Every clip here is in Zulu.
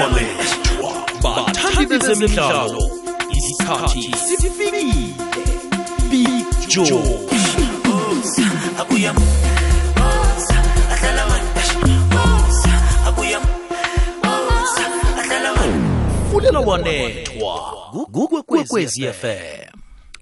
walethwa bathandi bezemidlalo isikhathi sifikile. Big joe abuya fulela wanethwa kukwekwezi fm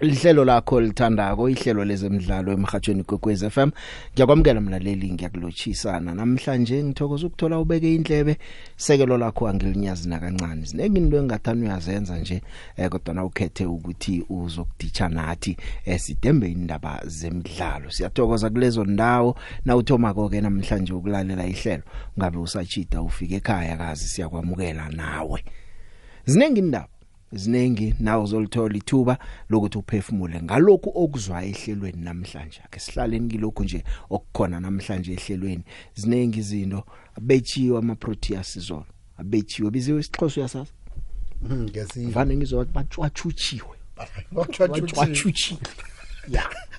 lihlelo lakho lithandako ihlelo lezemidlalo emhathweni kwekwez FM ngiyakwamukela mlaleli ngiyakulotshisana. Namhlanje ngithokoza ukuthola ubeke indlebe sekelo lakho angilinyazi nakancane. Zinenge into engathani uyazenza nje eh, kodwa na ukhethe ukuthi uzokuditsha nathi eh, sidembe indaba zemidlalo. Siyathokoza kulezo ndawo. Na uthoma konke namhlanje ukulalela ihlelo ngabe usachita ufike ekhaya kazi siyakwamukela nawe. Zinenge indaba zinengi nawo uzolithola ithuba lokuthi uphefumule. Ngalokho okuzwa ehlelweni namhlanje ake sihlaleni kilokho nje okukhona namhlanje ehlelweni. Zinengi izinto abechiwe ama proteas zona abechiwe biziwe isixhoso yasazi ngiyasiva vane ngizwa bachwachuchiwe bachwachuchiwe ya. ngiyathomulizwa ke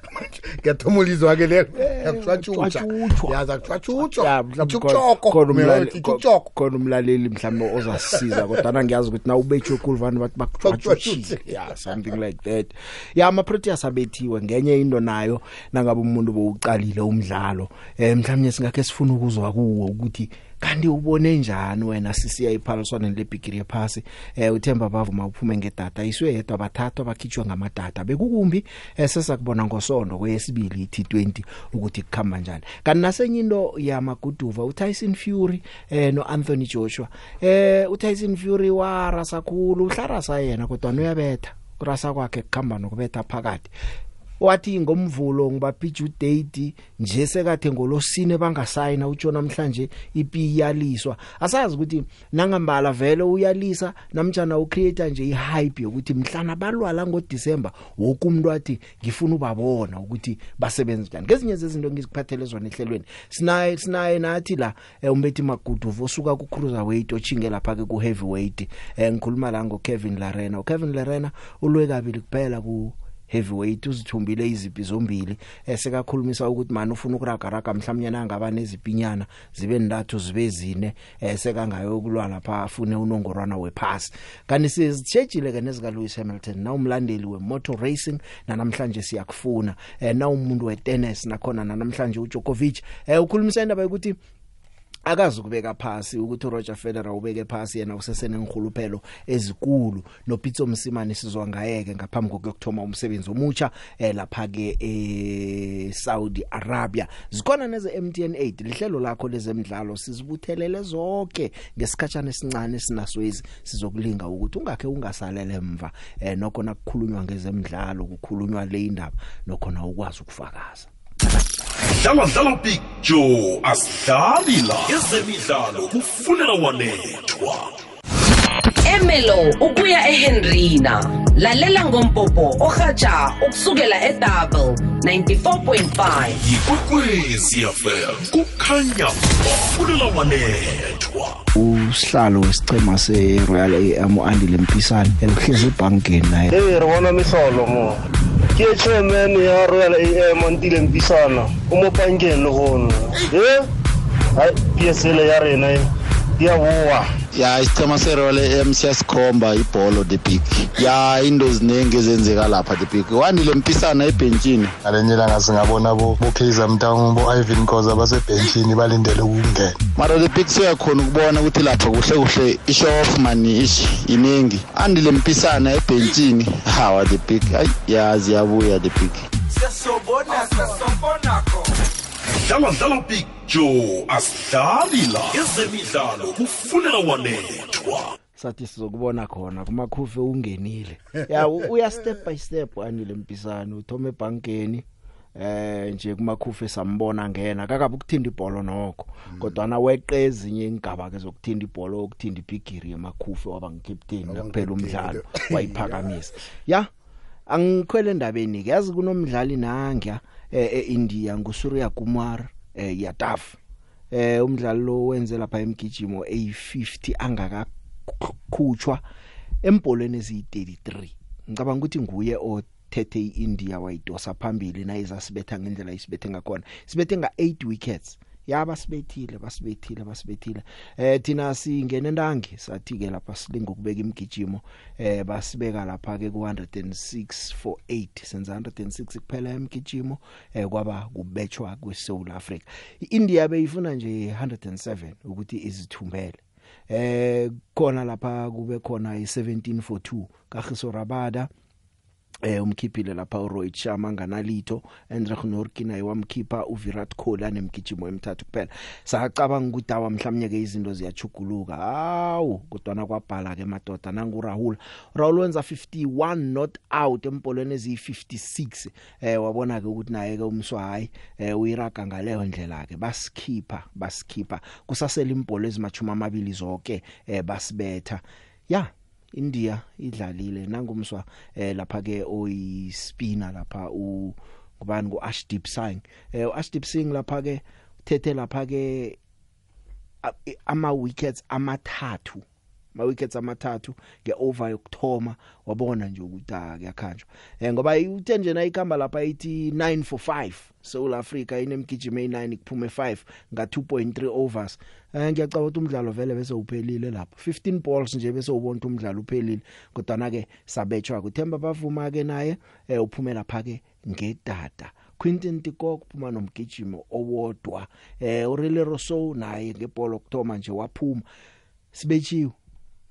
lelo yakuchwachucha Chwachutshwa. yaza kuchwachucha Ya, mhlawumbe chuchoko khona umlaleli mhlawumbe ozasisiza kodwa ngiyazi ukuthi na ubethu kulvani bathi bakuchwachuchile Bakuchwachuchile. yeah something like that. Ya ama proteas abethiwe ngenye into nayo nangabe umuntu bowuqalile umdlalo. Eh mhlawumbe singakhe sifuna ukuzwa kuwo ukuthi kanti ubone njani wena sisiya iphaliswaneni lebigiri yephasi? Eh uThemba bavuma uphume ngedata iswe yedwa bathathwa bakhitshwa ngamadata bekukumbi eh sesakubona ngosondo kweyesibili i-T20 ukuthi kukhamba njani. Kanti nasenye into yamaguduva uTyson Fury eh noAnthony Joshua. Eh uTyson Fury warasa kakhulu uhlarasa yena kodwa uyabetha. Kurasa kwakhe kukhamba nokubetha phakathi. Wathi ngomvulo ngibapitch udate nje sekathe ngolosine bangasayina utsho namhlanje ipi yaliswa asazi ukuthi nangambala vele uyalisa namtjana ucreator nje ihype yokuthi mhlana balwala ngoDecember wonke umuntu athi ngifuna ubabona ukuthi basebenza njani. Ngezinye zezinto ngiziphathele zona ehlelweni sinaye sinaye nathi la eh, umbethi maguduvo osuka ku cruiserweight ochinge lapha ke ku heavyweight eh, ngikhuluma la ngo Kevin Larena uKevin Larena ulwe kabili kuphela ku heavyweight uzithumbile izipi zombili esekakhulumisa ukuthi manje ufuna ukuragaraga mhlawumnye nangaba nezipinyana zibe ndathu zibe zine esekangayo kulwa lapha afune unongorwana wepass kanti sizitshejile ke nezika Lewis Hamilton na umlandeli wemotor racing na namhlanje siyakufuna. Eh, na umuntu wetennis nakhona na namhlanje uJokovic. Eh ukhulumisa indaba ukuthi akazi ukubeka phasi ukuthi uRoger Federer ubeke phasi yena usesenenkhuluphelo ezikulu. noPitso Msimane sizwa ngayeke ngaphambi kokuyokthoma umsebenzi omutsha eh lapha ke e Saudi Arabia. Zikhona neze MTN 8 lihlelo lakho lezemidlalo sizibuthelele zonke ngesikhatshana esincane sinaswezi sizokulinga ukuthi ungakhe ungasalele emva. Eh nokho nakukhulunywa ngezemidlalo kukhulunywa le indaba nokhona ukwazi ukufakaza. Dlala dlala big joe asidlali la ezemidlalo kufunela wanethwa. Emelo ukuya eHenrina. Lalela ngompopo ohaja ukusukela eDouble 94.5 yikwekwezi fm kukhanya kufunela wanethwa. Usihlalo wesicema seRoyal AM uAndile Mpisane elihlezi ebankeni naye. Hey, re bona mehlolo mo. Ke chairman ya Royal AM Antile Mpisana. O mo bankeng le. Eh? Hai, PSL ya rena e. Ya boa. ya isithema serole emsiyasikhomba ibholo the big. Ya into ziningi ezenzeka lapha the big. Wandile mpisana ebhentshini? Ngalenyela ngasingabona bo-kaizer mtown bo-ivan khoza basebhentshini balindele ukungena. Mara the big siyakhona ukubona ukuthi lapha kuhle kuhle ishof mani ishi iningi. Andile mpisana ebhentshini? Hawa the big. Hayi yazi yabuya the big. Dlala dlala big joe asidlali la ezemidlalo kufunela wanethwa. Sathi sizokubona khona kumakhufe ungenile. Ya u- uya step by step anile mpisana uthome ebankeni eh nje kumakhufe sambona ngena kakabe ukuthinda ibhola nokho. Kodwa na weqe ezinye ingaba ke zokuthinda ibhola okuthinda ibigiri emakhufe waba ngicaptain nakuphela umdlalo wayiphakamisa ya angikhwele endabeni ke yazi kunomdlali nangya? eIndia nguSurya Kumar eh Yadav. Eh umdlalo lo wenze lapha emgijimo a50 angakakhutshwa empolweni eziyi33 ngicabanga ukuthi nguye othethe iIndia wayidosa phambili na izasibetha ngendlela isibethe ngakhona. Sibethe nga 8 wickets. Ya basibethile basibethile basibethile. Eh thina singene ntangi sathi ke lapha silinga ukubeka imigijimo eh basibeka lapha ke ku 106 for 8 senza 106 kuphela imigijimo eh kwaba kubetchwa kweSouth Africa iIndia beyifuna nje 107 ukuthi izithumbele. Eh khona lapha kube khona i17 for 2 kaGiso Rabada. Eh umkhiphile lapha uRohit Sharma nganalitho Andre Norkin naye wamkhipha uVirat Kohli anemgijimo emithathu kuphela. Sacabanga ukuthi awa mhlawumnye ke izinto ziyachuguluka hawu kodwa kwabhala ke madoda nangu Rahul Rahul wenza 51 not out empolweni eziyi56 eh wabona ke ukuthi naye ke umswayi eh uyiraga ngaleyo ndlela ke basikhipha basikhipha. Kusasela impolo ezimachuma amabili zonke eh basibetha. Ya India idlalile. Nangumswa eh lapha ke oyispina lapha u kubani ku Ashdeep Singh. Eh uAshdeep Singh lapha ke uthethe lapha ke ama wickets amathathu. Ma wickets amathathu ngeover yokthoma wabona nje ukuthi akuyakhanjwa eh ngoba uthe nje nayikhamba lapha ithi 9 for 5 South Africa inemgijimo e9 kuphume 5 nga 2.3 overs. Eh ngiyacabanga ukuthi umdlalo vele bese uphelile lapho 15 balls nje bese ubona ukuthi umdlalo uphelile kodwa na ke sabetshwa kuthemba bavuma ke naye eh uphume lapha ke ngedada. Quentin Tikok kuphuma nomgijimo owodwa. Eh uRele Rousseau naye ngebhola okthoma nje waphuma. Sibetshiwe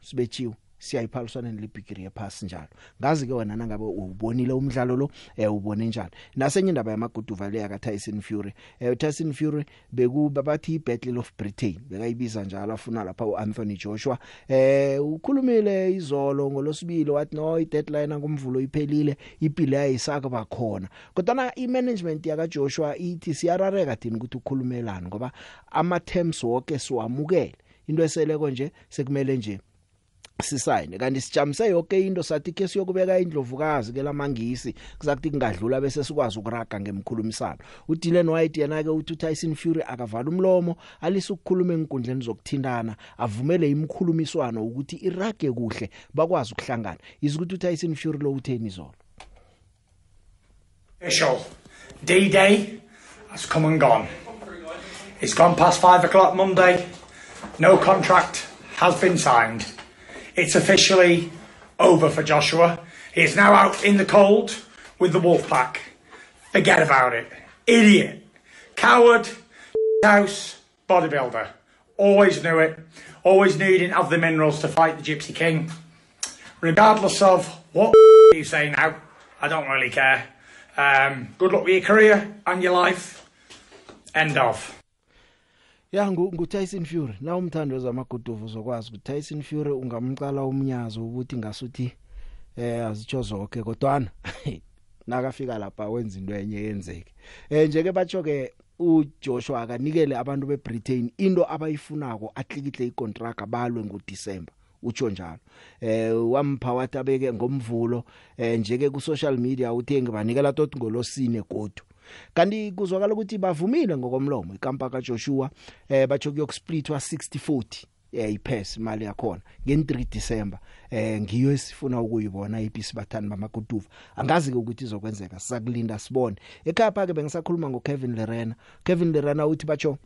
sibetshiwe siyayiphaliswana nelibhigiri yephasi njalo. Ngazi ke wena nangabe ubonile umdlalo lo eh ubone njani. Nasenye indaba yamaguduva le yaka Tyson Fury. Eh Tyson Fury bekuba bathi battle of Britain bekayibiza njalo afuna lapha uAnthony Joshua. Eh ukhulumile izolo ngolosibili wathi no i deadline ngomvulo iphelile ipile yayisaka bakhona. Kodwa na i management yaka Joshua ithi siyarareka thina ukuthi ukhulumelana ngoba ama terms wonke siwamukele. Into eseleko nje sekumele nje sisayine kanti sijamise yonke into sathi ke siyokubeka indlovukazi ke lamangisi kuzakuthi kungadlula bese sikwazi ukuraga ngemkhulumisano uDylan White yena ke uthi Tyson Fury akavala umlomo alisa ukukhuluma enkundleni zokuthindana avumele imkhulumiswano ukuthi irage kuhle bakwazi ukuhlangana izukuthi uTyson Fury lo utheni izolo Official. D-Day has come and gone. It's gone past five o'clock Monday. No contract has been signed. It's officially over for Joshua. He is now out in the cold with the wolf pack. Forget about it. Idiot. Coward. House. Bodybuilder. Always knew it. Always needing of the minerals to fight the Gypsy King. Regardless of what you say now, I don't really care. Um, good luck with your career and your life. End of. Ya ngu, ngu Tyson Fury. Na umthando zamaguduvu zokwazi ukuthi Tyson Fury ungamqala umnyazo ukuthi ngasuthi eh azitsho zonke kodwana nakafika lapha wenza into enye yenzeke. Eh njeke batsho ke uJoshua akanikele abantu beBritain into abayifunako atlikihle icontract balwe ngoDecember utsho njalo. Eh wampha wathi abeke ngomvulo. Eh njeke ku social media uthengi banikela tot ngolosine godu. Kanti kuzwakala ukuthi bavumile ngokomlomo ikampa kaJoshua eh batsho kuyokusplitwa 6040 eh ipass imali yakhona nge3 December eh ngiyo esifuna ukuyibona iPC bathani bamakutuva angazi ke ukuthi izokwenzeka sizakulinda sibone. Ekhaya ke bengisakhuluma ngoKevin Lerena. Kevin Lerena uthi batsho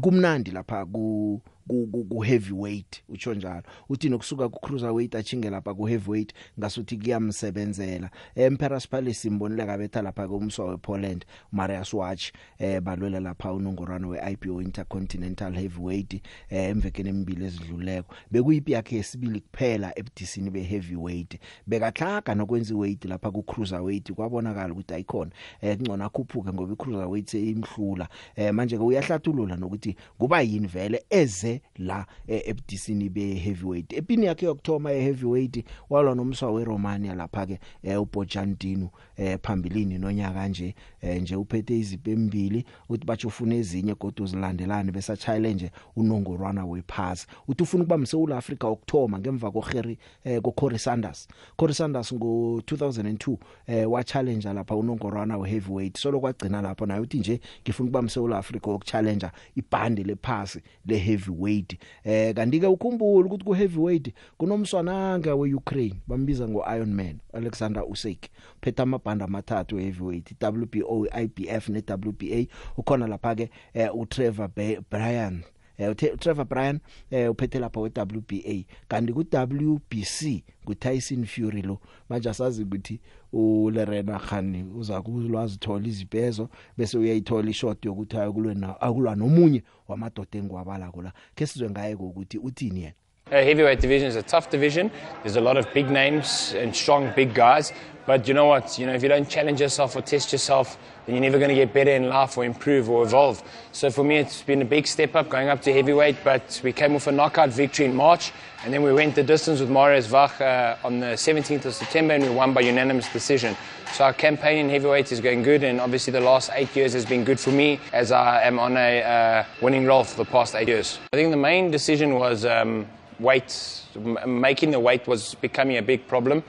kumnandi lapha ku ku, ku heavyweight utsho njalo. Uthi nokusuka ku cruiserweight achinge lapha ku heavyweight ngasuthi kuyamsebenzela. Emperor's Palace simbonile kabetha lapha ke umswa wePoland Marius Watch eh balwela lapha unongorwana weIPO Intercontinental Heavyweight eh emvekeni emibili ezidluleko. Bekuyipi yakhe yesibili kuphela ebudisini beheavyweight bekahlaga nokwenza weight lapha ku cruiserweight kwabonakala ukuthi ayikhona eh kungcona khuphuke ngoba icruiserweight seyimhlula eh manje ke uyahlathulula nokuthi kuba yini vele eze la eh, ebudisini be heavyweight epini yakhe yokthoma ye heavyweight walwa nomswa weRomania lapha ke eh, uBojandino eh, phambilini nonyaka nje eh, nje uphethe izipe embili uthi bathi ufuna ezinye kodwa uzilandelane besa challenge unongorwana wephasi. Uthi ufuna ukuba mseul Africa okthoma ngemva koGerry eh, koCorey Sanders. Corey Sanders ngo 2002 eh, wa challenge lapha unongorwana we heavyweight solo kwagcina lapho naye uthi nje ngifuna ukuba mseul Africa okchallenge ibhande lephasi le heavyweight weight. Eh kanti ke ukhumbula ukuthi ku heavyweight kunomswananga weUkraine bambiza ngo Iron Man Alexander Usyk. Phethe amabhanda amathathu heavyweight WBO IBF ne WBA ukhona lapha ke eh, uTrevor Ba- Bryan. Eh uthe- Trevor Bryan eh uphethe lapha weWBA kanti ku WBC kuTyson Fury lo manje asazi ukuthi uLerena Khan uza kulwazi thola izipezo bese uyayithola ishot yokuthi akulwe na akulwa nomunye wamadoda engwabala kola ke sizwe ngaye ukuthi uthini yena? Uh, heavyweight division is a tough division. There's a lot of big names and strong, big guys. But you know what? You know, if you don't challenge yourself or test yourself, then you're never going to get better in life or improve or evolve. So for me, it's been a big step up going up to heavyweight. But we came off a knockout victory in March, and then we went the distance with Marius Vach uh, on the 17th of September, and we won by unanimous decision. So our campaign in heavyweight is going good, and obviously the last eight years has been good for me as I am on a uh, winning roll for the past eight years. I think the main decision was. Um, weight, making the weight was becoming a big problem.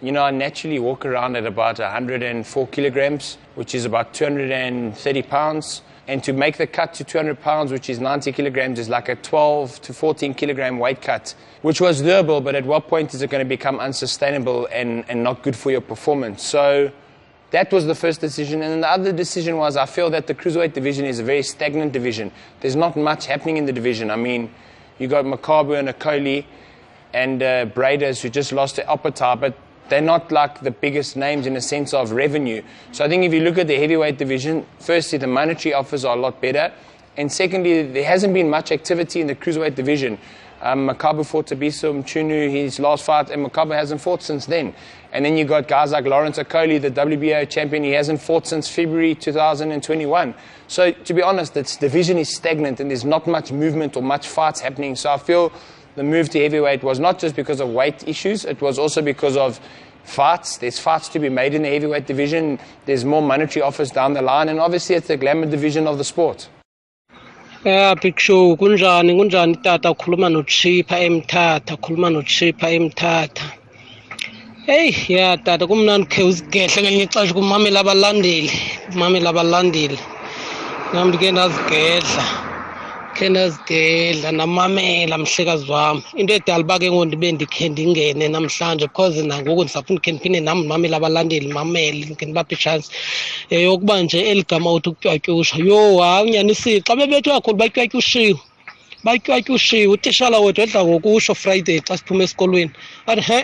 You know, I naturally walk around at about 104 kilograms, which is about 230 pounds. And to make the cut to 200 pounds, which is 90 kilograms, is like a 12 to 14 kilogram weight cut, which was doable, but at what point is it going to become unsustainable and, and not good for your performance? So that was the first decision. And then the other decision was I feel that the cruiserweight division is a very stagnant division. There's not much happening in the division. I mean, you got Makabu and Akoli and uh, Braders who just lost to Opatar, but they're not like the biggest names in a sense of revenue. So I think if you look at the heavyweight division, firstly, the monetary offers are a lot better. And secondly, there hasn't been much activity in the cruiserweight division. Um, Makabu fought Tabiso Mchunu, his last fight, and Makabu hasn't fought since then. And then you got guys like Lawrence Okoli, the WBO champion, he hasn't fought since February 2021. So to be honest, this division is stagnant and there's not much movement or much fights happening. So I feel the move to heavyweight was not just because of weight issues, it was also because of fights. There's fights to be made in the heavyweight division. There's more monetary offers down the line, and obviously it's the glamour division of the sport. Yeah, Big Show, kunjani kunjani tata ukhuluma noChipha emthatha ukhuluma noChipha emthatha Hey ya tata kumnandi khe uzigehle ngelinye ixesha kumamela abalandeli kumamela abalandeli nami ndike ndazigedla khe ndazigedla namamela mhlekazi wami. Into edala uba ke ngoku ndibe ndikhe ndingene namhlanje because nangoku ndisafuna ukhe ndiphinde nam ndimamele abalandeli mamele ndikhe ndibaphe itshansi yeyokuba nje eli gama uthi ukutyatyusha yho hayi unyanisile xa bebethwe kakhulu batyatyushiwe batyatyushiwe utishala wethu edla ngokusho friday xa siphume esikolweni. Athi he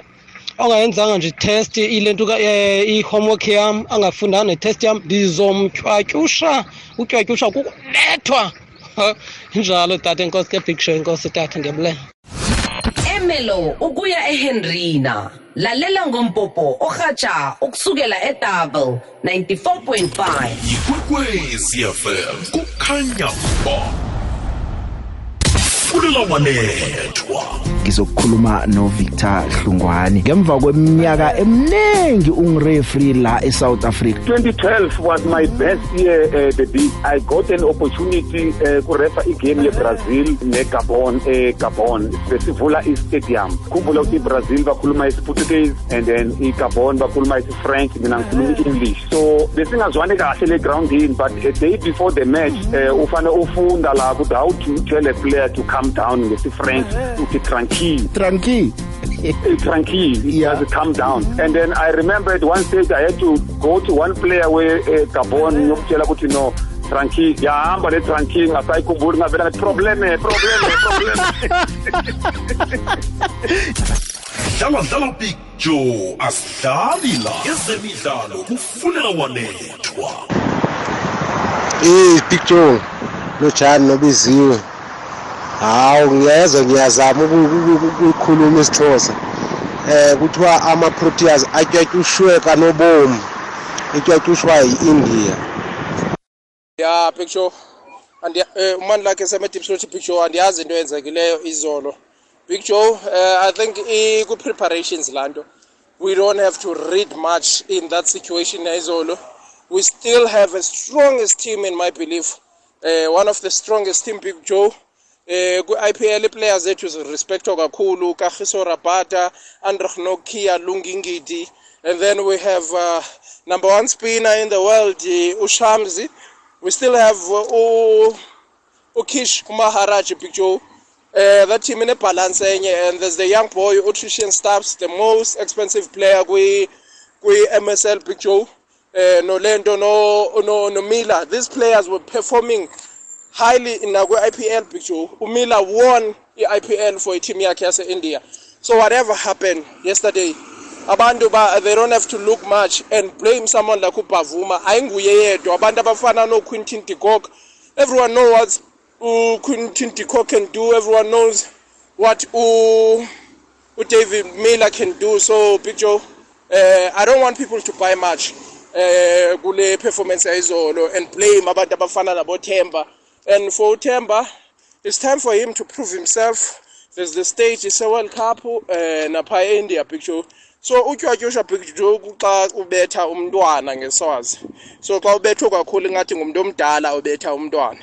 ongayenzanga nje itest ile nto ka- eh, i-homework yam angafundanga netest yam ndizomtywatyusha. Utywatyusha kukulethwa Ha, injalo tata enkosi ke big show enkosi tata ndiyabulela Emelo ukuya eHenrina lalela ngompopo ohatsha ukusukela eDouble 94.5 ikwekwezi fm kukhanya ba fulela wanethwa. Ngizokukhuluma no Victor Hlungwani ngemva kweminyaka eminingi ungireferee la eSouth Africa. 2012 was my best year uh, the big i got an opportunity uh, kurefa igame yeBrazil neGabon eGabon besivula istadium. Khumbula ukuthi iBrazil bakhuluma isiPortuguese and then iGabon bakhuluma isiFrench mina ngikhuluma iEnglish. So besingazwani kahle le groundini but a day before the match uh, ufane ufunda la ukuthi how to tell a player to calm down ngesifrench uthi tranquille tranquille tranquille yeah. just calm down. And then i remember at one stage i had to go to one player we uh, gabon ngiyokutshela ukuthi no tranquille yahamba le tranquille ngasayikhumbuli ngavela ngathi probleme probleme probleme. Dlala dlala picture asidlali la ezemidlalo kufunela wanethwa. Eh picture lojani nobiziwe hawu ngiyezwa ngiyazama uku- uku- ukukhuluma isixhosa eh kuthiwa ama-proteas atyatyushwe kanobomi ityatyushwa yi-india. Ya picture eh umandla lakhe seme-dipslot picture andiyazi into eyenzekileyo izolo. Big joe uh, i think kwi-preparations laa nto we don't have to read much in that situation izolo. We still have a strongest team in my belief. Uh, one of the strongest team big joe eh ku-IPL i-players zethu zirespectwa kakhulu. Kagiso rabata andrich nokia lungingidi. And then we have uh, number one spinner in the world uh, ushamsi we still have uh, ukish kumaharaj big joe uh, that team in a balance enye and there's the young boy Utrition Stubbs the most expensive player kwi kwi MSL Big Joe uh, no Lento no no no Miller. These players were performing highly in the IPL Big Joe uMiller won the IPL for a team yakhe yase India so whatever happened yesterday abantu ba they don't have to look much and blame someone like uBavuma. Ayinguye yedwa. Abantu abafana no Quinton de Kock everyone know what uh, Quinton de Kock can do. Everyone knows what uh, David Miller can do. So Joe uh, I don't want people to buy much uh, kule performance yayizolo and blame abantu abafana nabo Themba and for Themba it's time for him to prove himself. There's the stage is a World Cup uh, napha eIndia Big Joe so utywatyusha Big Joe xa ubetha umntwana ngeswazi so xa ubethwe kakhulu ngathi ngumuntu omdala obetha umntwana.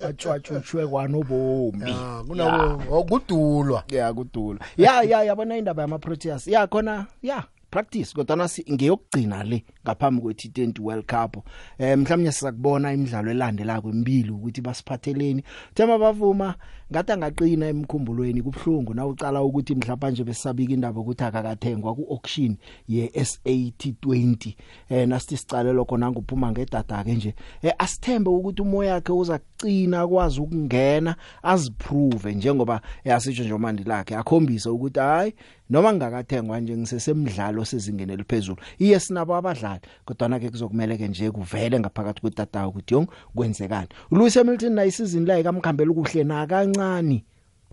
Atshwatshutshwe kwanobomi. Kunawo okudulwa ya. kudulwa. Ya ya yabona indaba yama Proteas ya khona ya. Practice kodwa nasi ngeyokugcina le ngaphambi kwe T20 World Cup. Eh mhlawumnye sizakubona imidlalo elandela kwembili ukuthi basiphatheleni. Thema bavuma ngathi angaqina emkhumbulweni kubhlungu na ucala ukuthi mhlawumbe nje besabika indaba ukuthi akakathengwa ku auction ye SAT20 eh nasithi sicalelo khona nguphuma ngedata ke nje. Eh asithembe ukuthi umoya wakhe uza kucina kwazi ukungena aziprove njengoba yasitsho nje manje lakhe akhombise ukuthi hayi noma ngingakathengwa nje ngisesemidlalo sezingene liphezulu iye sinabo abadlali. Kodwa na ke kuzokumele ke nje kuvele ngaphakathi kwetatawu ukuthi yong kwenzekani? uLewis Hamilton na isizini la ikamkhambela ukuhle na kancane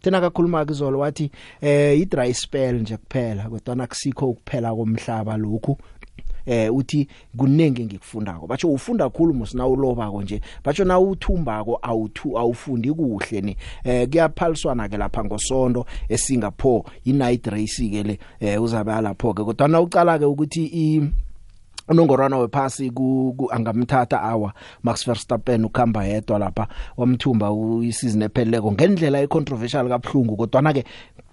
thina kakhuluma kuzolo wathi eh i dry spell nje kuphela kodwa nakusikho ukuphela komhlaba lokhu. Eh uthi kunenge ngikufundako batsho ufunda kakhulu musina ulobako nje batsho na uthumbako awuthu awufundi kuhle ni. Eh kuyaphaliswana ke lapha ngosonto eSingapore i night race ke le eh uzabe lapho ke kodwa na ucala ke ukuthi i unongorwana wephasi ku ku- angamthatha awa Max Verstappen ukhamba yedwa lapha wamthumba isizini epheleleko ngendlela econtroversial kaBhlungu kodwa na ke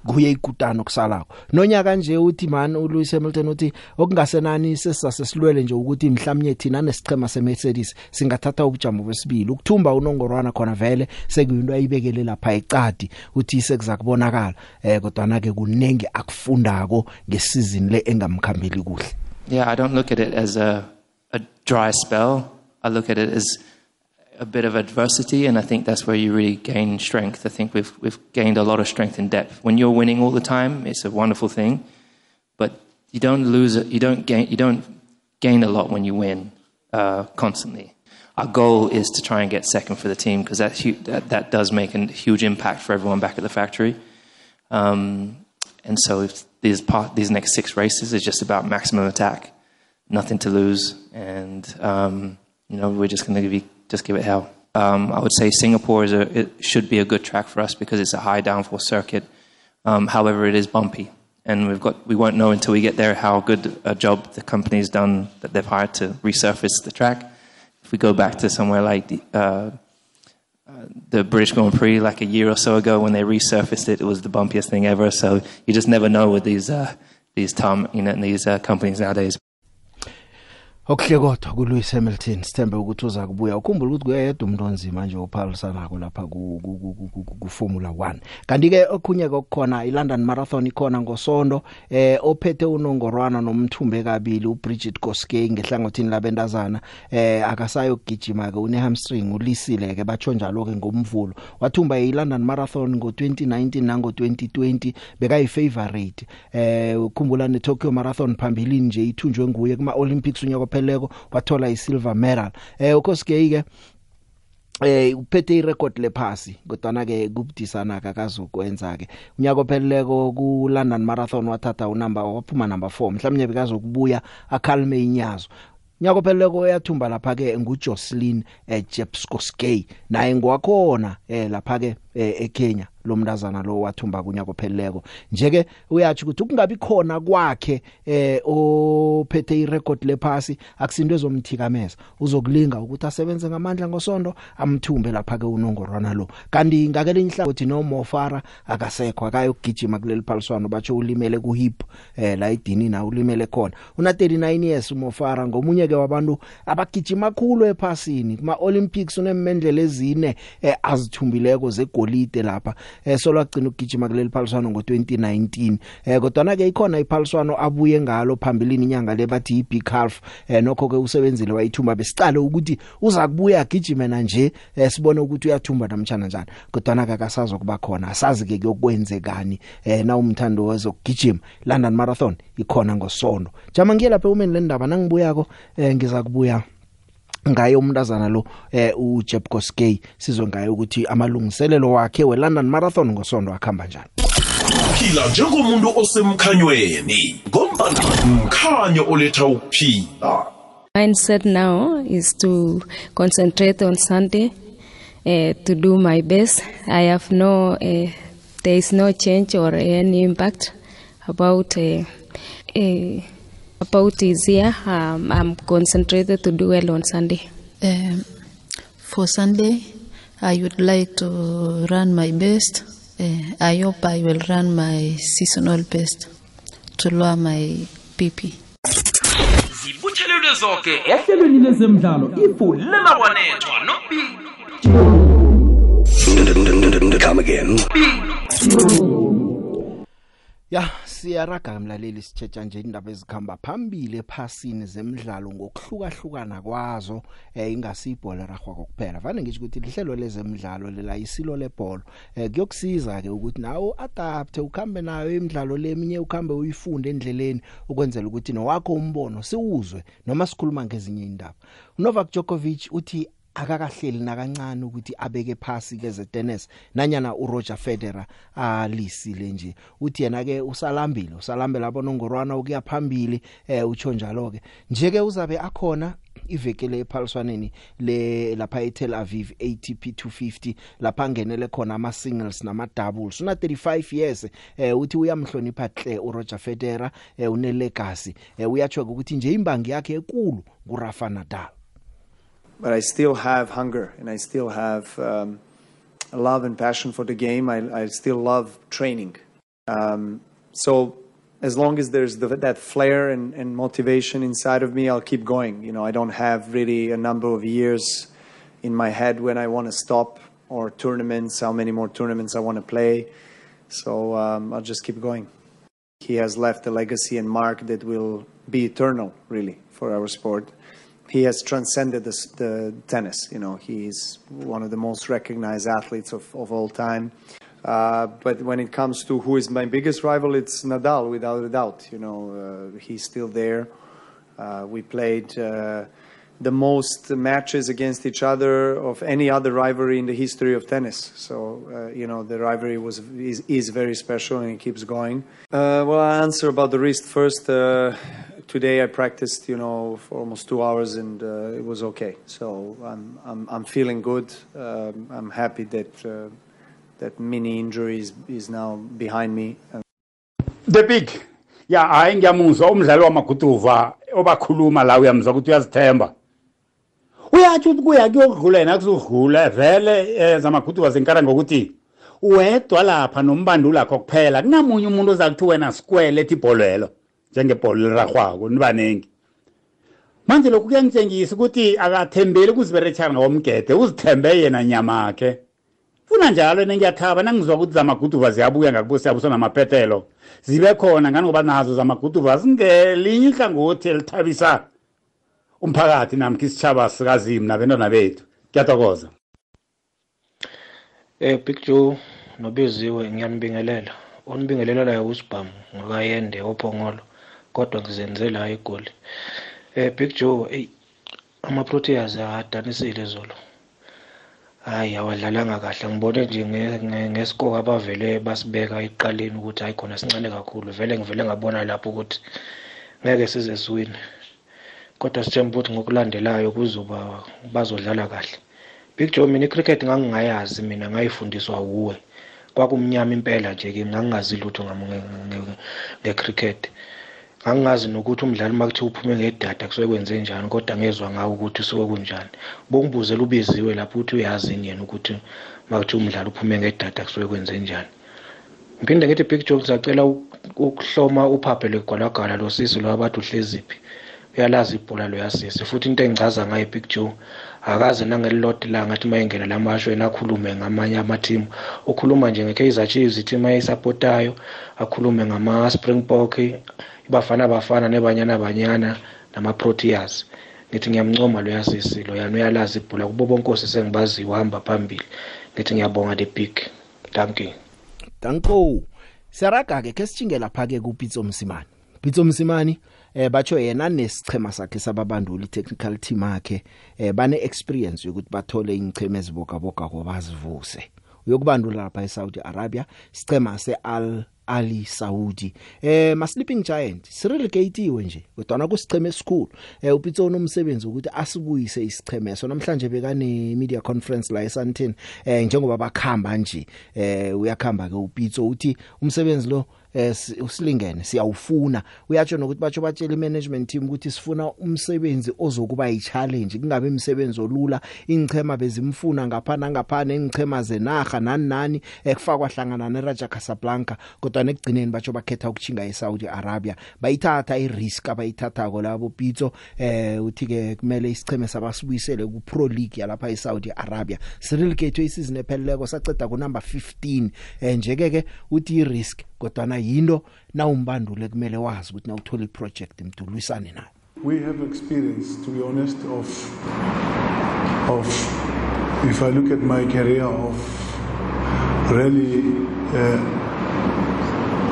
kuye ikutano kusalako. Nonyaka nje uthi man uLewis Hamilton uthi okungasenani sesisasesilwele nje ukuthi mhlawumnye thina nesichema seMercedes singathatha ubujamo besibili. Ukuthumba unongorwana khona vele sekuyinto ayibekele lapha ecadi uthi sekuza kubonakala eh kodwa na ke kunengi akufundako ngesizini le engamkhambeli kuhle. Yeah, I don't look at it as a, a dry spell. I look at it as a bit of adversity, and I think that's where you really gain strength. I think we've, we've gained a lot of strength in depth. When you're winning all the time, it's a wonderful thing, but you don't lose it. You don't gain. You don't gain a lot when you win uh, constantly. Our goal is to try and get second for the team because that, that that does make a huge impact for everyone back at the factory. Um, and so these these next six races is just about maximum attack, nothing to lose, and um, you know we're just going to give just give it hell. Um, I would say Singapore is a it should be a good track for us because it's a high downforce circuit. Um, however, it is bumpy, and we've got we won't know until we get there how good a job the company's done that they've hired to resurface the track. If we go back to somewhere like the, uh, the British Grand Prix like a year or so ago when they resurfaced it. It was the bumpiest thing ever. So you just never know with these uh, these Tom, you know, these uh, companies nowadays. Okuhle kodwa kuLewis Hamilton sithembe ukuthi uza kubuya. Ukhumbula ukuthi kuyayedwa umuntu onzima nje ophalisanako lapha ku ku- ku- ku- ku- ku Formula 1 kanti ke okhunye kokukhona iLondon Marathon ikhona ngosonto eh ophethe unongorwana nomthumbe kabili uBridget Koskei ngehlangothini labentazana. Eh akasayo kugijima ke une hamstring ulisile ke batsho njalo ke ngomvulo. Wathumba iLondon Marathon ngo2019 nango 2020 bekayi favorite eh ukhumbula ne Tokyo Marathon phambilini nje ithunjwe nguye kuma Olympics unyaka opheleko wathola isilver medal. Eh uKoskei ke eh uphethe irecord lephasi kodwa ke kubudisana akazokwenza ke unyaka opheleleko ku London Marathon wathatha unumber waphuma number 4 mhlawumnye bekazokubuya akhalme inyazo. Nyako pheleko yathumba lapha ke nguJocelyn eh, Jepskoskey naye ngwakhona eh lapha ke eh, eKenya lo mntazana lo wathumba kunyako pheleko nje ke uyathi ukuthi kungabi khona kwakhe eh ophethe irecord lephasi akusinto ezomthikameza. Uzokulinga ukuthi asebenze ngamandla ngosonto amthumbe lapha ke unongorwana lo. Kanti ngakele inhlangothi no Mofara akasekho akayogijima kuleli phaliswano batsho ulimele ku hip eh la idini na ulimele khona. Una 39 years uMofara ngomunye ke wabantu abagijima kakhulu ephasini kuma Olympics unemendlela ezine eh, azithumbileko zegoli igolide lapha. Eh solo agcina ukugijima kuleli phaliswano ngo2019 eh kodwa na ke ikhona iphaliswano abuye ngalo phambilini inyanga le bathi iBig Half. Eh nokho ke usebenzile wayithumba besicale ukuthi uza kubuya agijime na nje eh sibone ukuthi uyathumba namtjana njani. Kodwa na akasazo kuba khona. Asazi ke kuyokwenzekani. Eh na umthando wezokugijima London Marathon ikhona ngosonto jama ngiye lapha umeni lendaba nangibuyako eh ngiza kubuya. Ngaye umntazana lo eh uJeb Koskey sizwe ngaye ukuthi amalungiselelo wakhe weLondon Marathon ngosonto akhamba njani phila njengomuntu osemkhanyweni ngombana mkhanyo oletha ukuphila mindset now is to concentrate on Sunday, uh, to do my best. I have no, uh, there is no change or any impact about uh, uh, about this year. Um, I'm concentrated to do well on Sunday. Um, for Sunday, I would like to run my best. Uh, I hope I will run my seasonal best to lower my PP. zibuthelelwe zonke ehlelweni lezemidlalo ifulela wanethwa Come again. Ya siyaraga mlaleli sitshetsha nje indaba ezikhamba phambili ephasini zemidlalo ngokuhlukahlukana kwazo eh ingasibhola ragwa kokuphela. Vane ngisho ukuthi lihlelo lezemidlalo lela isilo lebhola. Eh kuyokusiza ke ukuthi nawo adapt ukhambe nayo imidlalo leminye ukhambe uyifunde endleleni ukwenzela ukuthi nowakho umbono siwuzwe noma sikhuluma ngezinye indaba Novak Djokovic uthi akakahleli nakancane ukuthi abeke phasi ke zetennis. Nanyana uRoger Federer alisile nje. Uthi yena ke usalambile usalambela abonongorwana ukuya phambili eh utsho njalo ke nje ke uzabe akhona ivekele ephaliswaneni le lapha eTel Aviv ATP 250 lapha ngenele khona ama singles nama doubles una 35 years eh uthi uyamhlonipha hle uRoger Federer eh une legacy eh uyatsho ukuthi nje imbangi yakhe enkulu kuRafa Nadal. But I still have hunger and I still have um, love and passion for the game. I, I still love training. Um, so as long as there's the, that flair and, and motivation inside of me, I'll keep going. You know, I don't have really a number of years in my head when I want to stop or tournaments, how many more tournaments I want to play. So um, I'll just keep going. He has left a legacy and mark that will be eternal, really, for our sport he has transcended the, the, tennis. You know, he's one of the most recognized athletes of, of all time. Uh, but when it comes to who is my biggest rival, it's Nadal, without a doubt. You know, uh, he's still there. Uh, we played uh, the most matches against each other of any other rivalry in the history of tennis. So, uh, you know, the rivalry was is, is, very special and it keeps going. Uh, well, I'll answer about the wrist first today I practiced, you know, for almost two hours, and uh, it was okay. So I'm I'm, I'm feeling good. Um, I'm happy that uh, that mini injury is, is now behind me. The big ya hayi ngiyamuzwa umdlali wamaguduva obakhuluma la uyamuzwa ukuthi uyazithemba uyatsho ukuthi kuya kuyokudlula yena kuzodlula vele eh, zamaguduva zinkara ngokuthi wedwa lapha nombandula lakho kuphela kunamunye umuntu oza kuthi wena sikwele ethi ibholelo njengebhola liragwako nibaningi manje lokhu kuyangitshengisa ukuthi akathembeli ukuziberetshana ngomgede uzithembe yena nyamakhe. Funa njalo ene ngiyathaba nangizwa ukuthi zamaguduva ziyabuya ngakubusiyabuso namaphetelo zibe khona ngani ngoba nazo zamaguduva zingelinye ihlangothi elithabisa umphakathi namkha isitshaba sikazimu nabentwana bethu. Kuyatokoza Eh Big Joe nobiziwe ngiyanibingelela. Unibingelelayo usibhamu ngakayende ophongolo. Kodwa ngizenzela igoli eh Big Joe ey ama-Proteas adanisile zolo hayi awadlalanga kahle. Ngibone nje ngescore abavele basibeka eqaleni ukuthi hayi khona sincane kakhulu. Vele ngivele ngabona lapho ukuthi ngeke size siwine. Kodwa sithemba ukuthi ngokulandelayo kuzoba bazodlala kahle. Big Joe mina icricket ngangingayazi mina ngayifundiswa wuwe. Kwakumnyama impela nje ke ngangingazi lutho ngecricket. Angazi nokuthi umdlali makuthiwa uphume ngedada kusuke kwenze njani kodwa ngezwa ngawo ukuthi suke kunjani. Bongibuzela ubiziwe lapho ukuthi uyazini yena ukuthi makuthiwa umdlali uphume ngedada kusuke kwenze njani. Ngiphinde ngithi big joe ngisacela ukuhloma uphaphe legwalagwala lo sisi lo abathi uhleziphi uyalazi ibhola lo yasisi futhi into engichaza ngayo big joe akaze nangelilodwa ilanga athi mayengena lamasho yena akhulume ngamanye amathimu ukhuluma nje nge-kaizer chiefs ithimu ayisapotayo akhulume ngama-springbok ibafana bafana nebanyana banyana nama-proteas. Ngithi ngiyamncoma loya sisi loyana uyalazi ibhula kubo bonke osisi engibaziyo uhamba phambili. Ngithi ngiyabonga the big. Thank you. Danko siyaraga ke ke sichinge lapha ke kuPitso Msimani Pitso Msimani eh batsho yena nesichema sakhe sababanduli technical team yakhe. Eh bane experience yokuthi bathole ingcheme eziboka boka kwabazivuse uyokubandula lapha eSaudi Arabia sichema seAl Ali Saudi. Eh ma sleeping giant sirelegatiwe nje kodwa kusicheme esikhulu. Eh upitso nomsebenzi ukuthi asibuyise isicheme so namhlanje bekane media conference la eSantin eh njengoba bakhamba nje eh uyakhamba ke upitso uthi umsebenzi lo usilingene siyawufuna. Uyatsho nokuthi batsho batshela imanagement team ukuthi sifuna umsebenzi ozokuba yichallenge kungabe imisebenzi olula. Ingchema bezimfuna ngaphana ngaphana ingchema zenaga nani nani ekufakwa hlangana neRaja Casablanca. Kodwa nekugcineni batsho bakhetha ukuchinga eSaudi Arabia. Bayithatha irisk abayithathako labo Pitso eh uthi ke kumele isicheme sabasibuyisele ku Pro League yalapha eSaudi Arabia. Sirelegate isizini epheleleko saceda ku number 15 eh njeke ke uthi irisk kodwa na yinto na umbandule kumele wazi ukuthi na uthola iproject mdulwisane nayo. We have experience, to be honest, of of if I look at my career of really uh,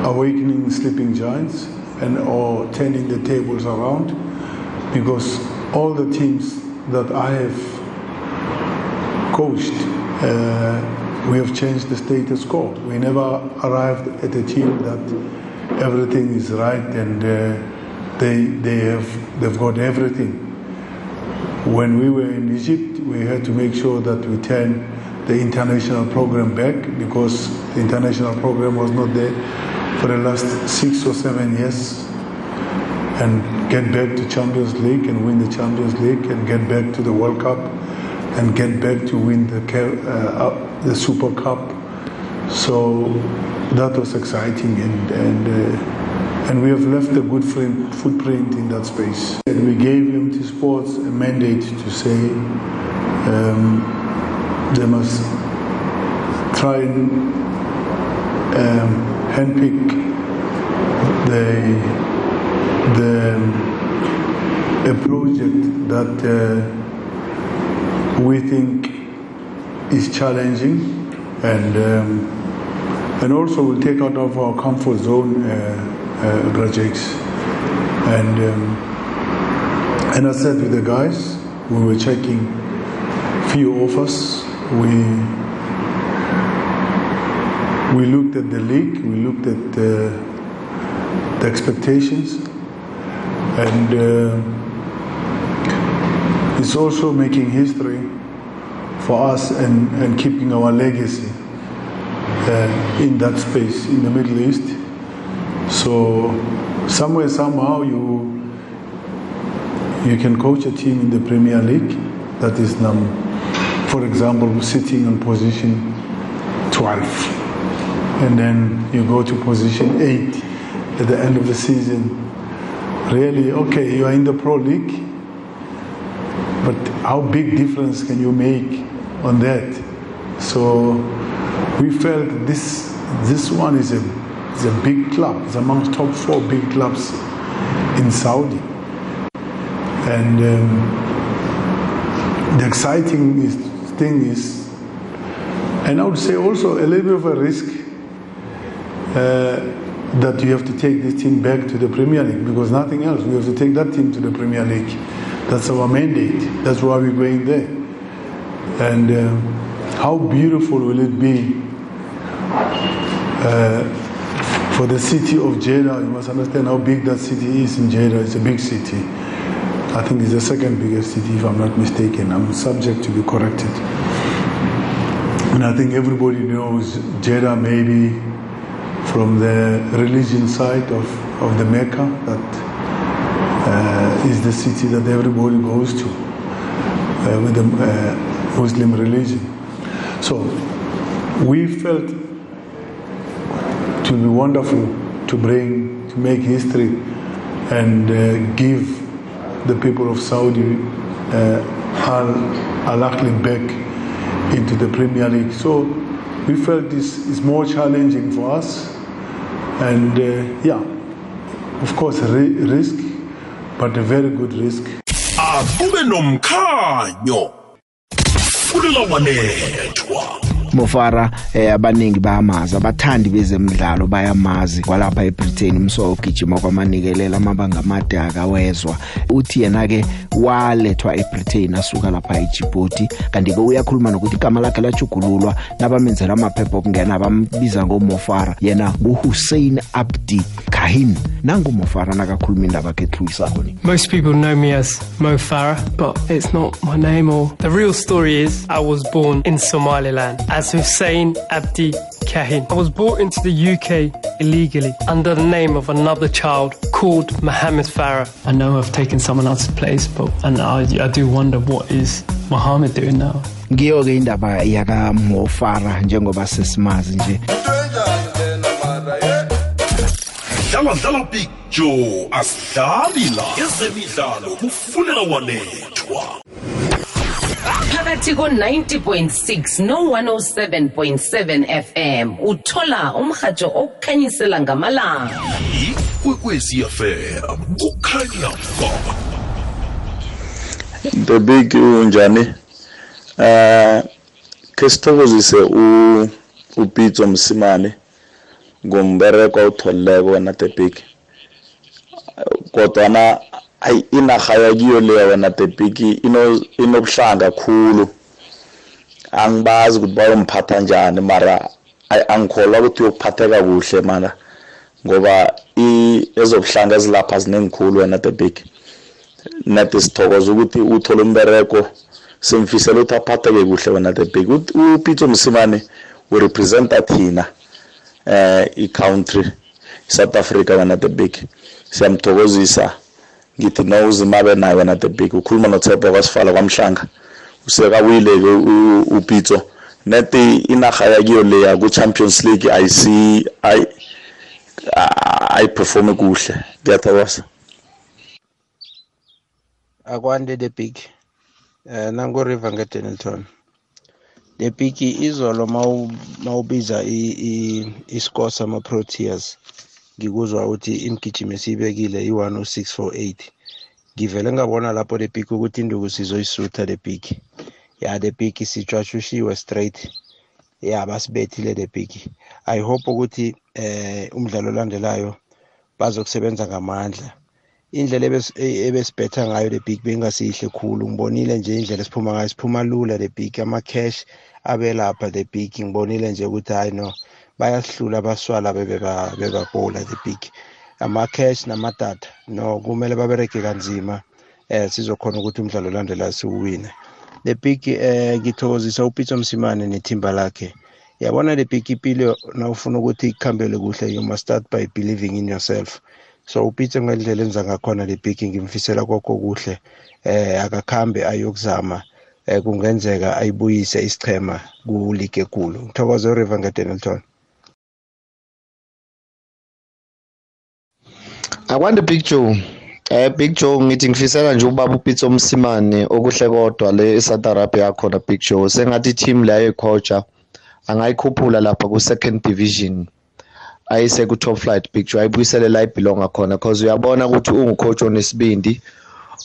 awakening sleeping giants and or turning the tables around, because all the teams that I have coached, uh, we have changed the status quo. We never arrived at a team that everything is right and uh, they they have they've got everything. When we were in Egypt, we had to make sure that we turn the international program back because the international program was not there for the last six or seven years and get back to Champions League and win the Champions League and get back to the World Cup and get back to win the uh, the Super Cup. So that was exciting and and uh, and we have left a good footprint in that space. And we gave MT Sports a mandate to say um, they must try and um, handpick the the a project that uh, we think is challenging and um, and also will take out of our comfort zone uh, uh, projects. And um, and I said with the guys we were checking few offers we we looked at the league we looked at uh, the expectations. And uh, it's also making history for us and, and keeping our legacy uh, in that space in the Middle East. So somewhere, somehow, you you can coach a team in the Premier League that is, num, for example, sitting on position 12, and then you go to position 8 at the end of the season. Really, okay, you are in the Pro League, but how big difference can you make on that? So we felt this this one is a is a big club. It's amongst top four big clubs in Saudi, and um, the exciting is, thing is, and I would say also a little bit of a risk. Uh, that you have to take this team back to the Premier League because nothing else. We have to take that team to the Premier League. That's our mandate. That's why we're going there. And um, how beautiful will it be uh, for the city of Jeddah? You must understand how big that city is in Jeddah. It's a big city. I think it's the second biggest city, if I'm not mistaken. I'm subject to be corrected. And I think everybody knows Jeddah maybe from the religion side of, of the Mecca that uh, is the city that everybody goes to uh, with the uh, Muslim religion. So we felt to be wonderful to bring, to make history and uh, give the people of Saudi uh, Al Ahly back into the Premier League. So we felt this is more challenging for us, and uh, yeah, of course, ri- risk, but a very good risk. akube nomkhanyo fulela wanethwa Mofara eh abaningi bayamazi abathandi bezemidlalo bayamazi kwalapha eBritain umso ugijima kwamanikelela amabanga amade akawezwa. Uthi yena ke walethwa eBritain asuka lapha eJibouti kanti ke uyakhuluma nokuthi igama lakhe lajugululwa nabamenzela amaphepha okungena bambiza ngoMofara yena nguHussein Abdi Kahin nangu Mofara nakakhuluma indaba ke Tluisako ni. Most people know me as Mo Farah, but it's not my name or the real story is I was born in Somaliland as Hussein Abdi Kahin. I was brought into the UK illegally under the name of another child called Mohammed Farah. I know I've taken someone else's place, but and I, I do wonder what is Mohammed doing now. ngiyo ke indaba yaka Mofara njengoba sesimazi nje dlala dlala big joe asidlali la ezemidlalo kufunela wanethwa phakathi ko-90.6 no-107.7 fm uthola umrhatsho okukhanyisela ngamalanga. Ikwekwezi fm kukhanya ba. The big unjani? Eh ke sithokozise u upitso msimane ngombereko awutholileko wena the big kodwana ayi inarha yakiyo leya wena the big ino- inobuhlanga khulu. Angibazi ukuthi bayomphatha njani mara ayi, angikholwa ukuthi uyokuphatheka kuhle mana ngoba i- ezobuhlanga ezilapha zinengikhulu wena the big. Nade sithokoza ukuthi uthole umbereko simfisela ukuthi aphatheke kuhle wena the big. Ut- upitso msimane urepresenta thina eh i-country south africa wena the big. Siyamthokozisa. Ngithi no uzimabe naye wena the big. Ukhuluma nothepha kwasifala kwamhlanga. Usekawile-ke u- upitso neti inarha yakiyo leya ku-champions league ayisi ayi- ayiperforme kuhle. Ngiyathokoza. Akwande the big. Eh nango river ngedenilton the big izolo mawu- mawubiza i- i- iscore sama proteas ngikuzwa ukuthi imigijimo esiyibekile i-10648 ngivele ngabona lapho the big ukuthi induku sizoyisutha the big ya the big sitshwashushiwe straight. Ya basibethile the big i hope ukuthi eh umdlalo olandelayo bazokusebenza ngamandla. Indlela ebes- e- ebesibhetha ngayo the big bengasihle khulu. Ngibonile nje indlela esiphuma ngayo siphuma lula the big ama-cash abelapha the big ngibonile nje ukuthi hayi no bayasihlula abaswala bebeba- bebabola the big ama-cash namadata no kumele baberege kanzima eh sizokhona ukuthi umdlalo olandelayo siwuwine the big eh ngithokozisa upitso msimane nethimba lakhe. Yabona the big ipilo nawufuna ukuthi ikhambele kuhle you must start by believing in yourself. So upitso ngendlela enza ngakhona le big ngimfisela kokho kuhle eh akakhambe ayokuzama eh kungenzeka ayibuyise isichema kuleague ekulu. Ngithokoze uriver ngedenilton akwande big joe. Eh big joe ngithi ngifisela nje ubaba upitso msimane okuhle kodwa le eSouth Arabia yakhona big joe. Sengathi team leyo ecoacha angayikhuphula lapha ku second division. Ayise ku top flight big joe ayibuyisele la ibelonga khona because uyabona ukuthi ungucoach onesibindi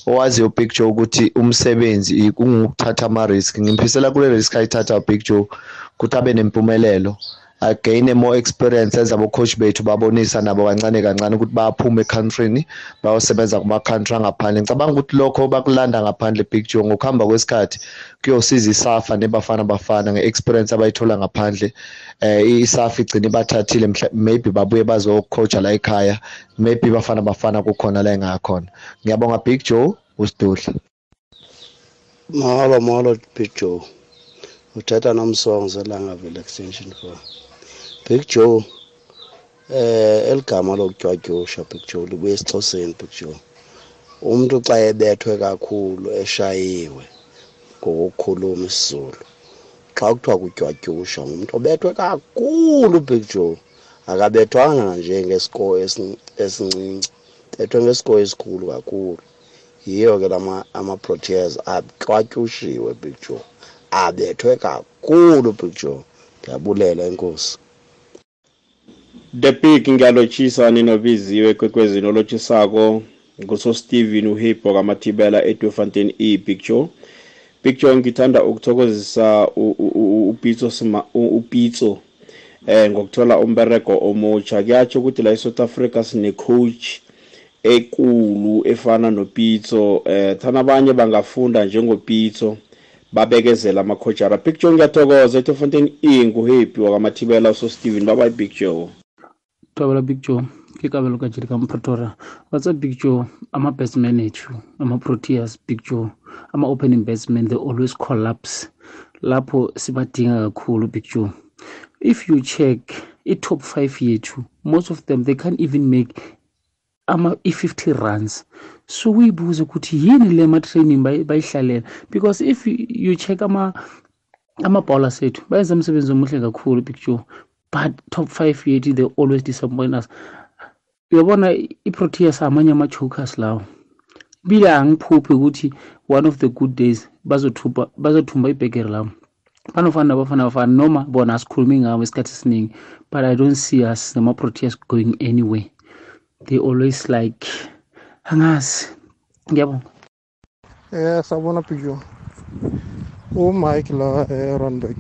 owaziyo big joe ukuthi umsebenzi kungukuthatha ama risk ngimfisela kule risk ayithatha big joe ukuthi abe nempumelelo. Again more experience enza abo coach bethu babonisa nabo kancane kancane ukuthi bayaphuma ecountryni bayosebenza kuma country angaphandle ngicabanga ukuthi lokho bakulanda ngaphandle big joe ngokuhamba kwesikhathi kuyosiza isafa nebafana bafana ngeexperience abayithola ngaphandle eh isafa igcina ibathathile mhla- maybe babuye bazocoacha la ekhaya maybe bafana bafana kukhona la engakhona ngiyabonga big joe usidudla Mahalo mahalo Big Joe. Uthatha nomsongo Langaville extension 4. Big Joe eh eligama lokutyatyusha Big Joe libuye esixhoseni Big Joe. Umuntu xa ebethwe kakhulu eshayiwe ngokukhuluma isiZulu. Xa kuthiwa kutyatyusha umuntu obethwe kakhulu Big Joe. Akabethwanga nje esin- esincinci. Bethwe ngescore esikhulu kakhulu. yiyo ke lama ama-proteas axwatyushiwe big joe abethwe kakhulu big joe ndiyabulela enkosi the big ngiyalotshisa ninobiziwe kwekwezini olotshisako ngusosteven uhipho kamathibela edwefontein e big joe big joe ngithanda ukuthokozisa upitso upitso eh ngokuthola umberego omutsha kuyatsho ukuthi la eSouth Africa sine coach ekulu efana nopitso eh thana abanye bangafunda njengopitso babekezela amakhojara big joe ngiyathokoza eTofontein E nguhappy wakamathibela uso Steven. Bye bye Thobela Big Joe ke kabelo ka jiri ka Pretoria what's up Big Joe? Ama-best man ethu ama-proteas Big Joe. Ama-opening batsmen they always collapse. Lapho sibadinga kakhulu Big Joe. If you check i-top five yethu most of them they can't even make ama i-50 runs so uyibuze ukuthi yini le ma-training bayihlalela? Because if you check ama ama-bowler sethu bayenza umsebenzi omuhle kakhulu Big Joe. But top five yethu they always disappoint us. Uyabona i-proteas amanye ama-chokers lawo. Bile angiphuphi ukuthi one of the good days bazothumba bazothumba ibhegeri lawo. Banofana nabafana bafana noma bona asikhulumi ngabo isikhathi esiningi but i don't see us nama-proteas going anywhere. They always like angazi. Ngiyabonga. Eh sabona pijo. uMike la eRunback.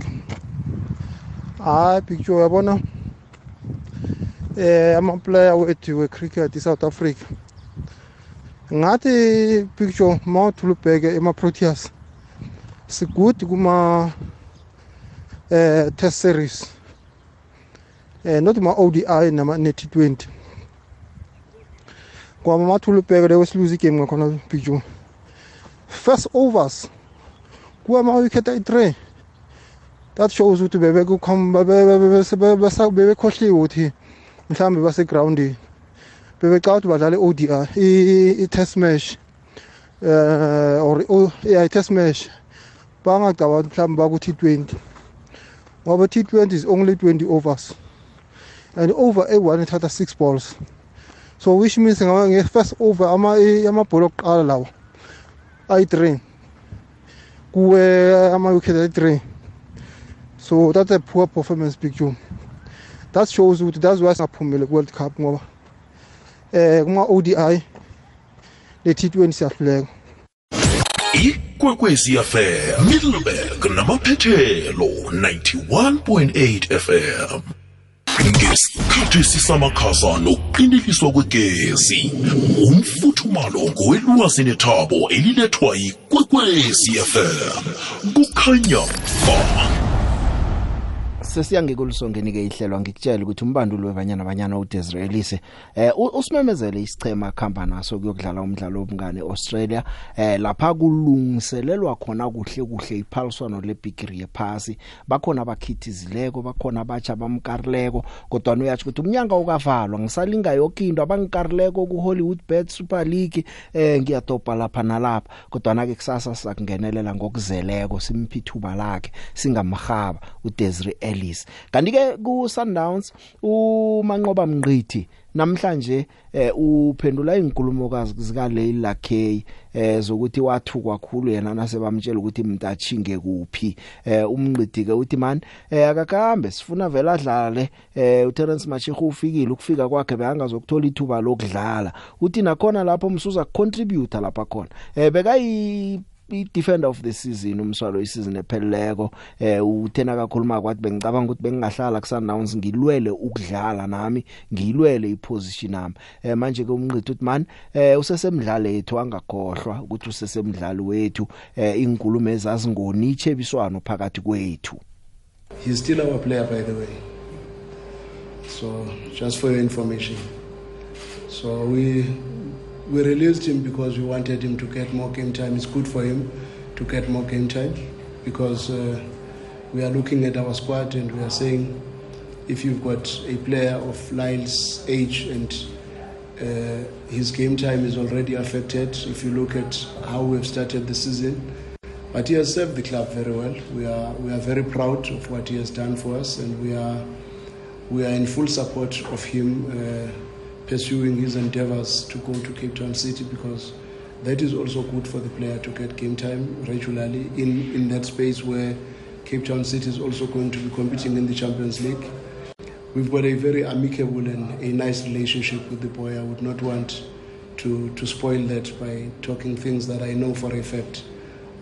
Hayi pijo yabona eh ama player wethu we cricket eSouth Africa. Ngathi picture mawuthulubheke ema Proteas. Sigudi kuma eh test series. Eh not ma ODI nama ne T20. Kwama mathulubheke leyo siluze igame ngakhona picture. First overs kuama wicket ayi-3 that shows ukuthi bebekhohliwe ukuthi mhlawumbe basegrawundini bebecaba ukuthi badlale i-odi i-test match uh, or yeah, i-test match bangacaba ukuthi mhlawumbe baku-t20 ngoba t20 is only 20 overs. And over eyi-one ithatha six balls. So which means nge-first over amabhola okuqala lawa. Ayi-three kuwe ama-wicket ayi-three so that's a poor performance picture that shows ukuthi that's why singaphumeli ku-world cup ngoba eh kuma-odi ne-t20 siyahluleka ikwekwezi fm middleburg namaphethelo 91.8 fm ngesikhathi sisamakhasa nokuqiniliswa kwegezi umfuthumalo ngowelwazi nethabo elilethwa yikwekwezi fm kukhanya ba sesiyangekolusongeni ke ihlelwa ngikutshela ukuthi umbandulo webanyana banyana uDesirelise eh usimemezele isichema khamba naso kuyokudlala umdlalo wobungane Australia eh lapha kulungiselelwa khona kuhle kuhle iphaliswano lebigiri yephasi. Bakhona abakhithizileko bakhona abatsha bamkarileko kodwa uyathi ukuthi umnyanga ukavalwa ngisalinga yonke into abangikarleko ku Hollywood Bet Super League eh ngiyatopa lapha nalapha. Kodwa na ke kusasa sizakungenelela ngokuzeleko simphithuba lakhe singamhaba uDesire Ellis kanti ke ku Sundowns umanqoba mnqithi namhlanje eh uphendula inkulumo kazi zika Leila K eh zokuthi wathukwa kakhulu yena nasebamtshela ukuthi mntachinge kuphi eh umnqidi ke uthi man eh akakambe sifuna vela adlale. Eh uTerence Machihu ufikile ukufika kwakhe bengazokuthola ithuba lokudlala. Uthi nakhona lapho umsuza contribute lapha khona. Eh bekayi i-defender of the season umswalo isizini epheleleko eh uthena kakhuluma kwathi bengicabanga ukuthi bengingahlala kusannounce ngilwele ukudlala nami ngilwele iposition nami eh manje ke umnqithu uthi man eh usesemdlalo wethu angakhohlwa ukuthi usesemdlalo wethu eh inkulumo ezazingoni ichebiswano phakathi kwethu. He's still our player by the way. So just for your information. So we we released him because we wanted him to get more game time. It's good for him to get more game time because uh, we are looking at our squad and we are saying if you've got a player of Lyle's age and uh, his game time is already affected, if you look at how we've started the season, but he has served the club very well. We are we are very proud of what he has done for us, and we are we are in full support of him. Uh, pursuing his endeavors to go to Cape Town City because that is also good for the player to get game time regularly in, in that space where Cape Town City is also going to be competing in the Champions League. We've got a very amicable and a nice relationship with the boy. I would not want to, to spoil that by talking things that I know for a fact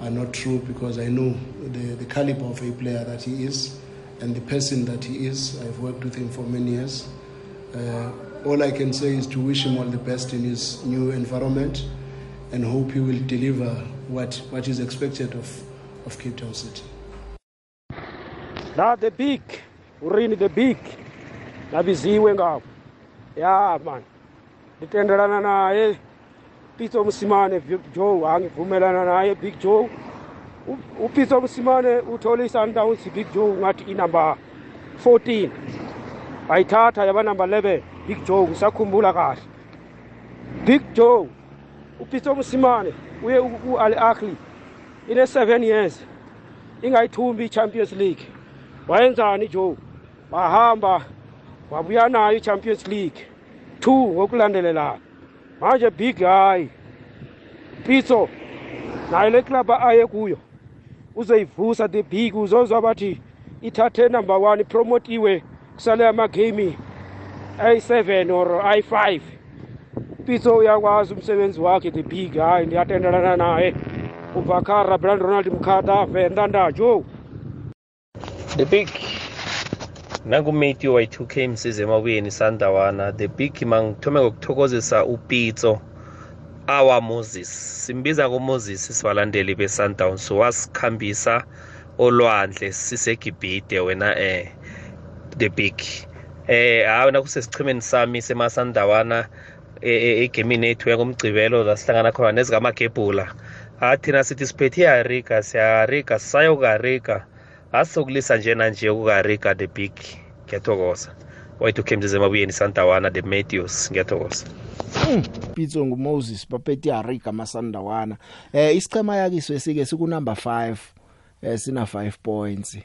are not true because I know the, the caliber of a player that he is and the person that he is. I've worked with him for many years. Uh, all I can say is to wish him all the best in his new environment and hope he will deliver what, what is expected of, of Cape Town City. la the big urini the big nabiziwe ngawo ya man. Ngitendelana naye pitso msimane joe angivumelana naye big joe. U- upitso msimane uthole i-sundowns big joe ngathi inumber 14 bayithatha yaba number 11 Big Joe usakhumbula kahle. Big Joe uPeter Msimane uye uAli Akli ine 7 years ingayithumbi iChampions League. Wayenzani Joe? Bahamba wabuya nayo iChampions League. 2 ngokulandelelana. Manje big hayi Pitso nayo le club aye kuyo uzoyivusa the big. Uzozwa bathi ithathe number 1 promote iwe kusale ama gaming i7 or i5 pitso uyakwazi umsebenzi wakhe the big hayi ndiyatendelana naye. Ubakara brand ronald mkhata venda ndajo the big nangumeti y2k msiza emabuyeni sandawana. The big mangithome ngokuthokozisa upitso awa moses. Simbiza kumoses sibalandeli be-sundown so wasikhambisa olwandle sisegibhide wena um eh, the big. Eh hayi nakusesichimeni sami semasandawana egemini ethu yakumgcibelo la sihlangana khona nezikamagebhula. Ha thina sithi siphethe iharika siyaharika sisayokuharika asisokulisa njena nje ukuharika the big. Ngiyathokoza. Wayethu khemzize emabuyeni sandawana the matthews ngiyathokoza. Pitso ngumoses baphethe iharika amasandawana eh isichema yakiso esike sikunumber 5 eh sina 5 points.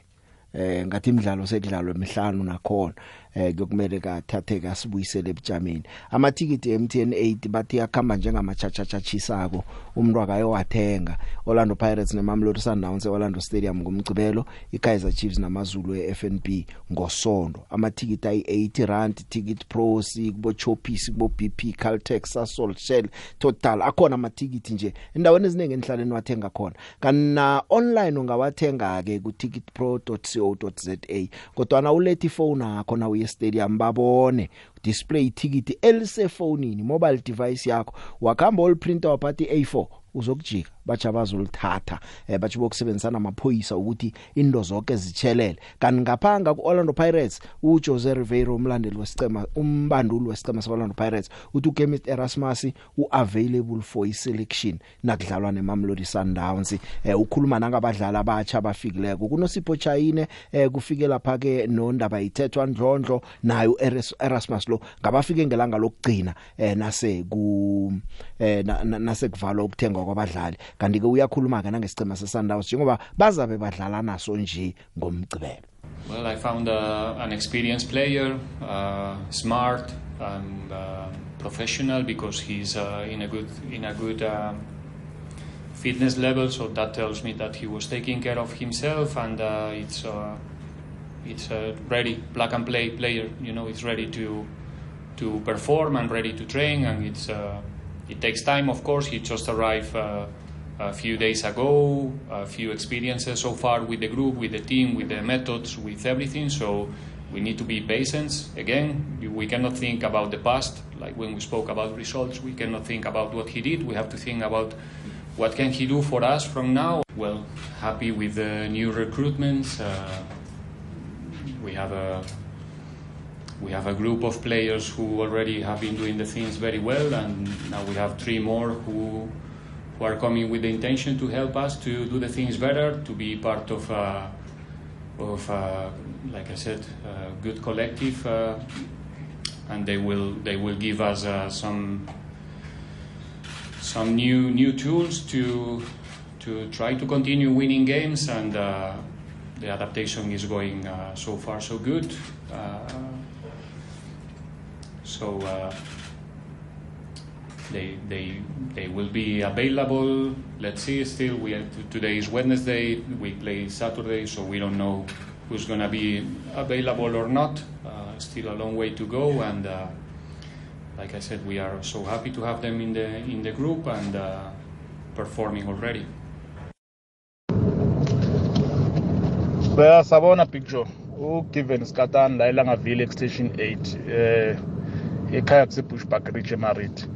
Eh ngathi imidlalo sekudlalwe emihlanu nakhona. Eh kuyokumele kathathe kasibuyisele ebujameni. Amathikiti MTN 8 bathi yakhamba njengamachachachatshisako umuntu akayowathenga. Orlando Pirates neMamelodi Sundowns eOrlando Stadium ngomgcibelo iKaizer Chiefs namazulu eFNB ngosonto amathikiti ayi80 rand ticket pros kubo Choppies kubo BP Caltex Sasol Shell Total. Akhona amathikiti nje endaweni eziningi enhlaleni wathenga khona. Kana online ungawathenga ke ku ticketpro.co.za kodwa na ulethi phone yakho na uye stadium babone. Display ticket elisefonini mobile device yakho. Wakhamba ol printer waphathi A4 uzokujika. Batsha bazolithatha eh bathi bokusebenzisana amaphoyisa ukuthi indo zonke zichelele kanti ngaphanga kuOrlando Pirates uJose Ribeiro umlandeli wesicema umbanduli wesicema seOrlando Pirates uthi uGemist Erasmus uavailable for iselection nakudlalwa neMamelodi Sundowns. Eh ukhuluma nangabadlali abatsha abafikileko. Kunosipho Chayine eh kufike lapha ke nondaba ithethwa ndlondlo nayo Erasmus lo ngabafike ngelanga lokugcina eh nase ku eh nase kuvalwa ukuthengwa kwabadlali. Kanti ke uyakhuluma ke nangesicema seSundowns njengoba bazabe badlala naso nje ngomgcibelo Well, I found uh, an experienced player, uh, smart and uh, professional because he's uh, in a good in a good uh, fitness level. So that tells me that he was taking care of himself, and uh, it's uh, it's a ready plug and play player. You know, it's ready to to perform and ready to train, and it's uh, it takes time. Of course, he just arrived. Uh, a few days ago, a few experiences so far with the group, with the team, with the methods, with everything. So we need to be patient. Again, we cannot think about the past, like when we spoke about results. We cannot think about what he did. We have to think about what can he do for us from now. Well, happy with the new recruitments. Uh, we have a we have a group of players who already have been doing the things very well, and now we have three more who who are coming with the intention to help us to do the things better, to be part of, uh, of uh, like I said, a good collective, uh, and they will they will give us uh, some some new new tools to to try to continue winning games, and uh, the adaptation is going uh, so far so good. so they they they will be available. Let's see. Still, we are, today is Wednesday. We play Saturday, so we don't know who's going to be available or not. Uh, still a long way to go, and uh, like I said, we are so happy to have them in the in the group and uh, performing already. Bayasabona picture ugiven Skatani la elangaville extension 8 eh ekhaya kusebushbuck ridge emarit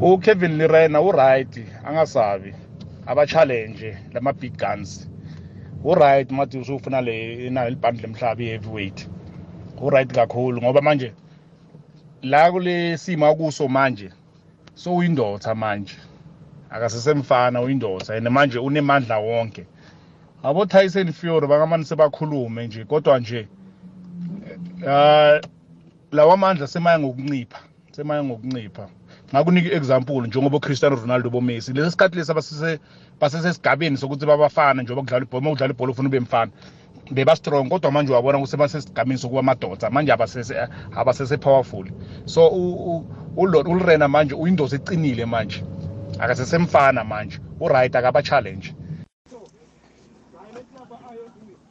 ukevin lirena uright angasabi. Aba-challenge lama-big guns. Uright mathi usufuna le inayo libhandi lemhlaba i-heavyweight uright kakhulu ngoba manje la kule simo akuso manje so uyindoda manje. Akasesemfana uyindoda and manje unemandla wonke. Abo Tyson Fury bangamani sebakhulume nje kodwa nje uh lawa amandla semaya ngokuncipha semaya ngokuncipha. Ngakunika example njengoba Cristiano Ronaldo bo Messi lesi sikhathi lesi basesesigabeni sokuthi babafana njengoba kudlala ibhola ukudlala ibhola ufuna ube mfana beba strong. Kodwa manje uyabona ukuthi sebasesigabeni sokuba amadoda manje abasese abasese powerful. So uLorena manje uyindosi ecinile manje. Akasesemfana manje. Uright akaba challenge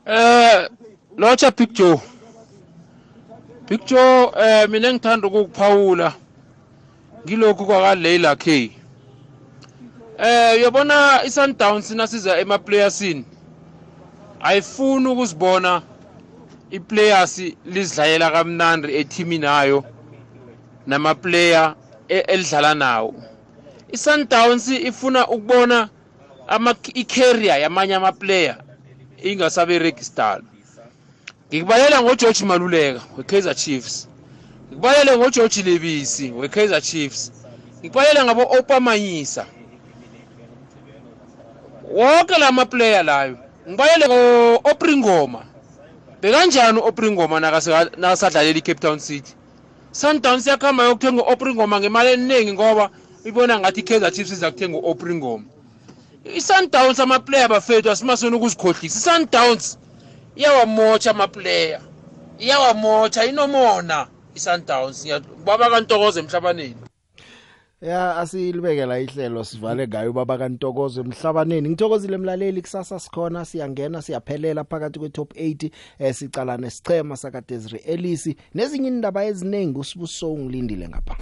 Eh locha Big Joe. Big Joe eh mina ngithanda ukukuphawula. Ngilokhu kwaka Leila K. Eh uyabona iSundowns nasiza emaplayersini ayifuni ukuzibona iplayers lizidlalela kamnandi ethimi nayo namaplayer elidlala nawo. iSundowns ifuna ukubona ama i-career yamanye amaplayer ingasaberegistala ngikubalela ngogeorge maluleka we-kaizer chiefs. Ngikubalele ngogeorge lebisi we-kaizer chiefs. Ngikubalele ngabo-opamanyisa wonke la maplayer layo ngibalele ngo-opringoma bekanjani u-opringoma nakasadlalela i-cape town city? Sundowns yakuhamba yokuthenga u-opringoma ngemali eningi ngoba ibona ngathi i-kaizer chiefs iza kuthenga u-opringoma i-sundowns amaplayer bafethu asimasoni ukuzikhohlisa. I-sundowns iyawamotsha amaplayer iyawamotsha inomona. I-sundowns baba kantokoze emhlabaneni ya asilibekela ihlelo sivale ngayo baba kantokozo emhlabaneni ngithokozile emlaleli kusasa sikhona siyangena siyaphelela phakathi kwe top 80 eh sicala nesichema sakadezri elisi. Nezinye indaba eziningi usibuso ngilindile ngapha.